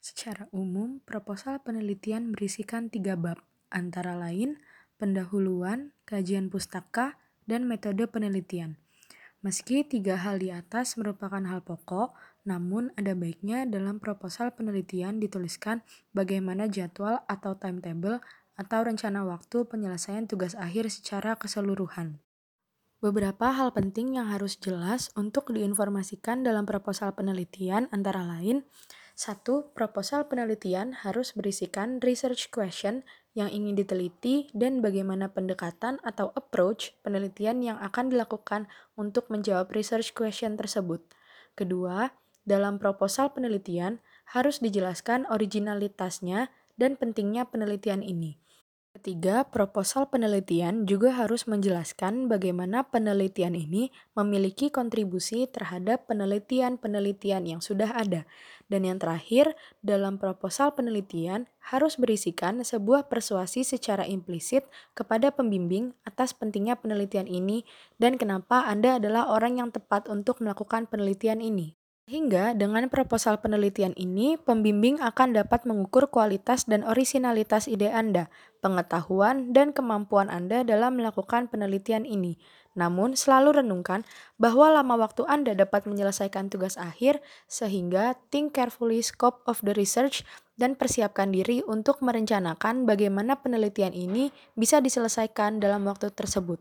Secara umum, proposal penelitian berisikan tiga bab, antara lain pendahuluan, kajian pustaka, dan metode penelitian. Meski tiga hal di atas merupakan hal pokok, namun ada baiknya dalam proposal penelitian dituliskan bagaimana jadwal atau timetable atau rencana waktu penyelesaian tugas akhir secara keseluruhan. Beberapa hal penting yang harus jelas untuk diinformasikan dalam proposal penelitian antara lain satu, proposal penelitian harus berisikan research question yang ingin diteliti dan bagaimana pendekatan atau approach penelitian yang akan dilakukan untuk menjawab research question tersebut. Kedua, dalam proposal penelitian harus dijelaskan originalitasnya dan pentingnya penelitian ini. Ketiga, proposal penelitian juga harus menjelaskan bagaimana penelitian ini memiliki kontribusi terhadap penelitian-penelitian yang sudah ada. Dan yang terakhir, dalam proposal penelitian harus berisikan sebuah persuasi secara implisit kepada pembimbing atas pentingnya penelitian ini dan kenapa Anda adalah orang yang tepat untuk melakukan penelitian ini. Sehingga dengan proposal penelitian ini, pembimbing akan dapat mengukur kualitas dan orisinalitas ide Anda, pengetahuan, dan kemampuan Anda dalam melakukan penelitian ini. Namun, selalu renungkan bahwa lama waktu Anda dapat menyelesaikan tugas akhir, sehingga think carefully scope of the research dan persiapkan diri untuk merencanakan bagaimana penelitian ini bisa diselesaikan dalam waktu tersebut.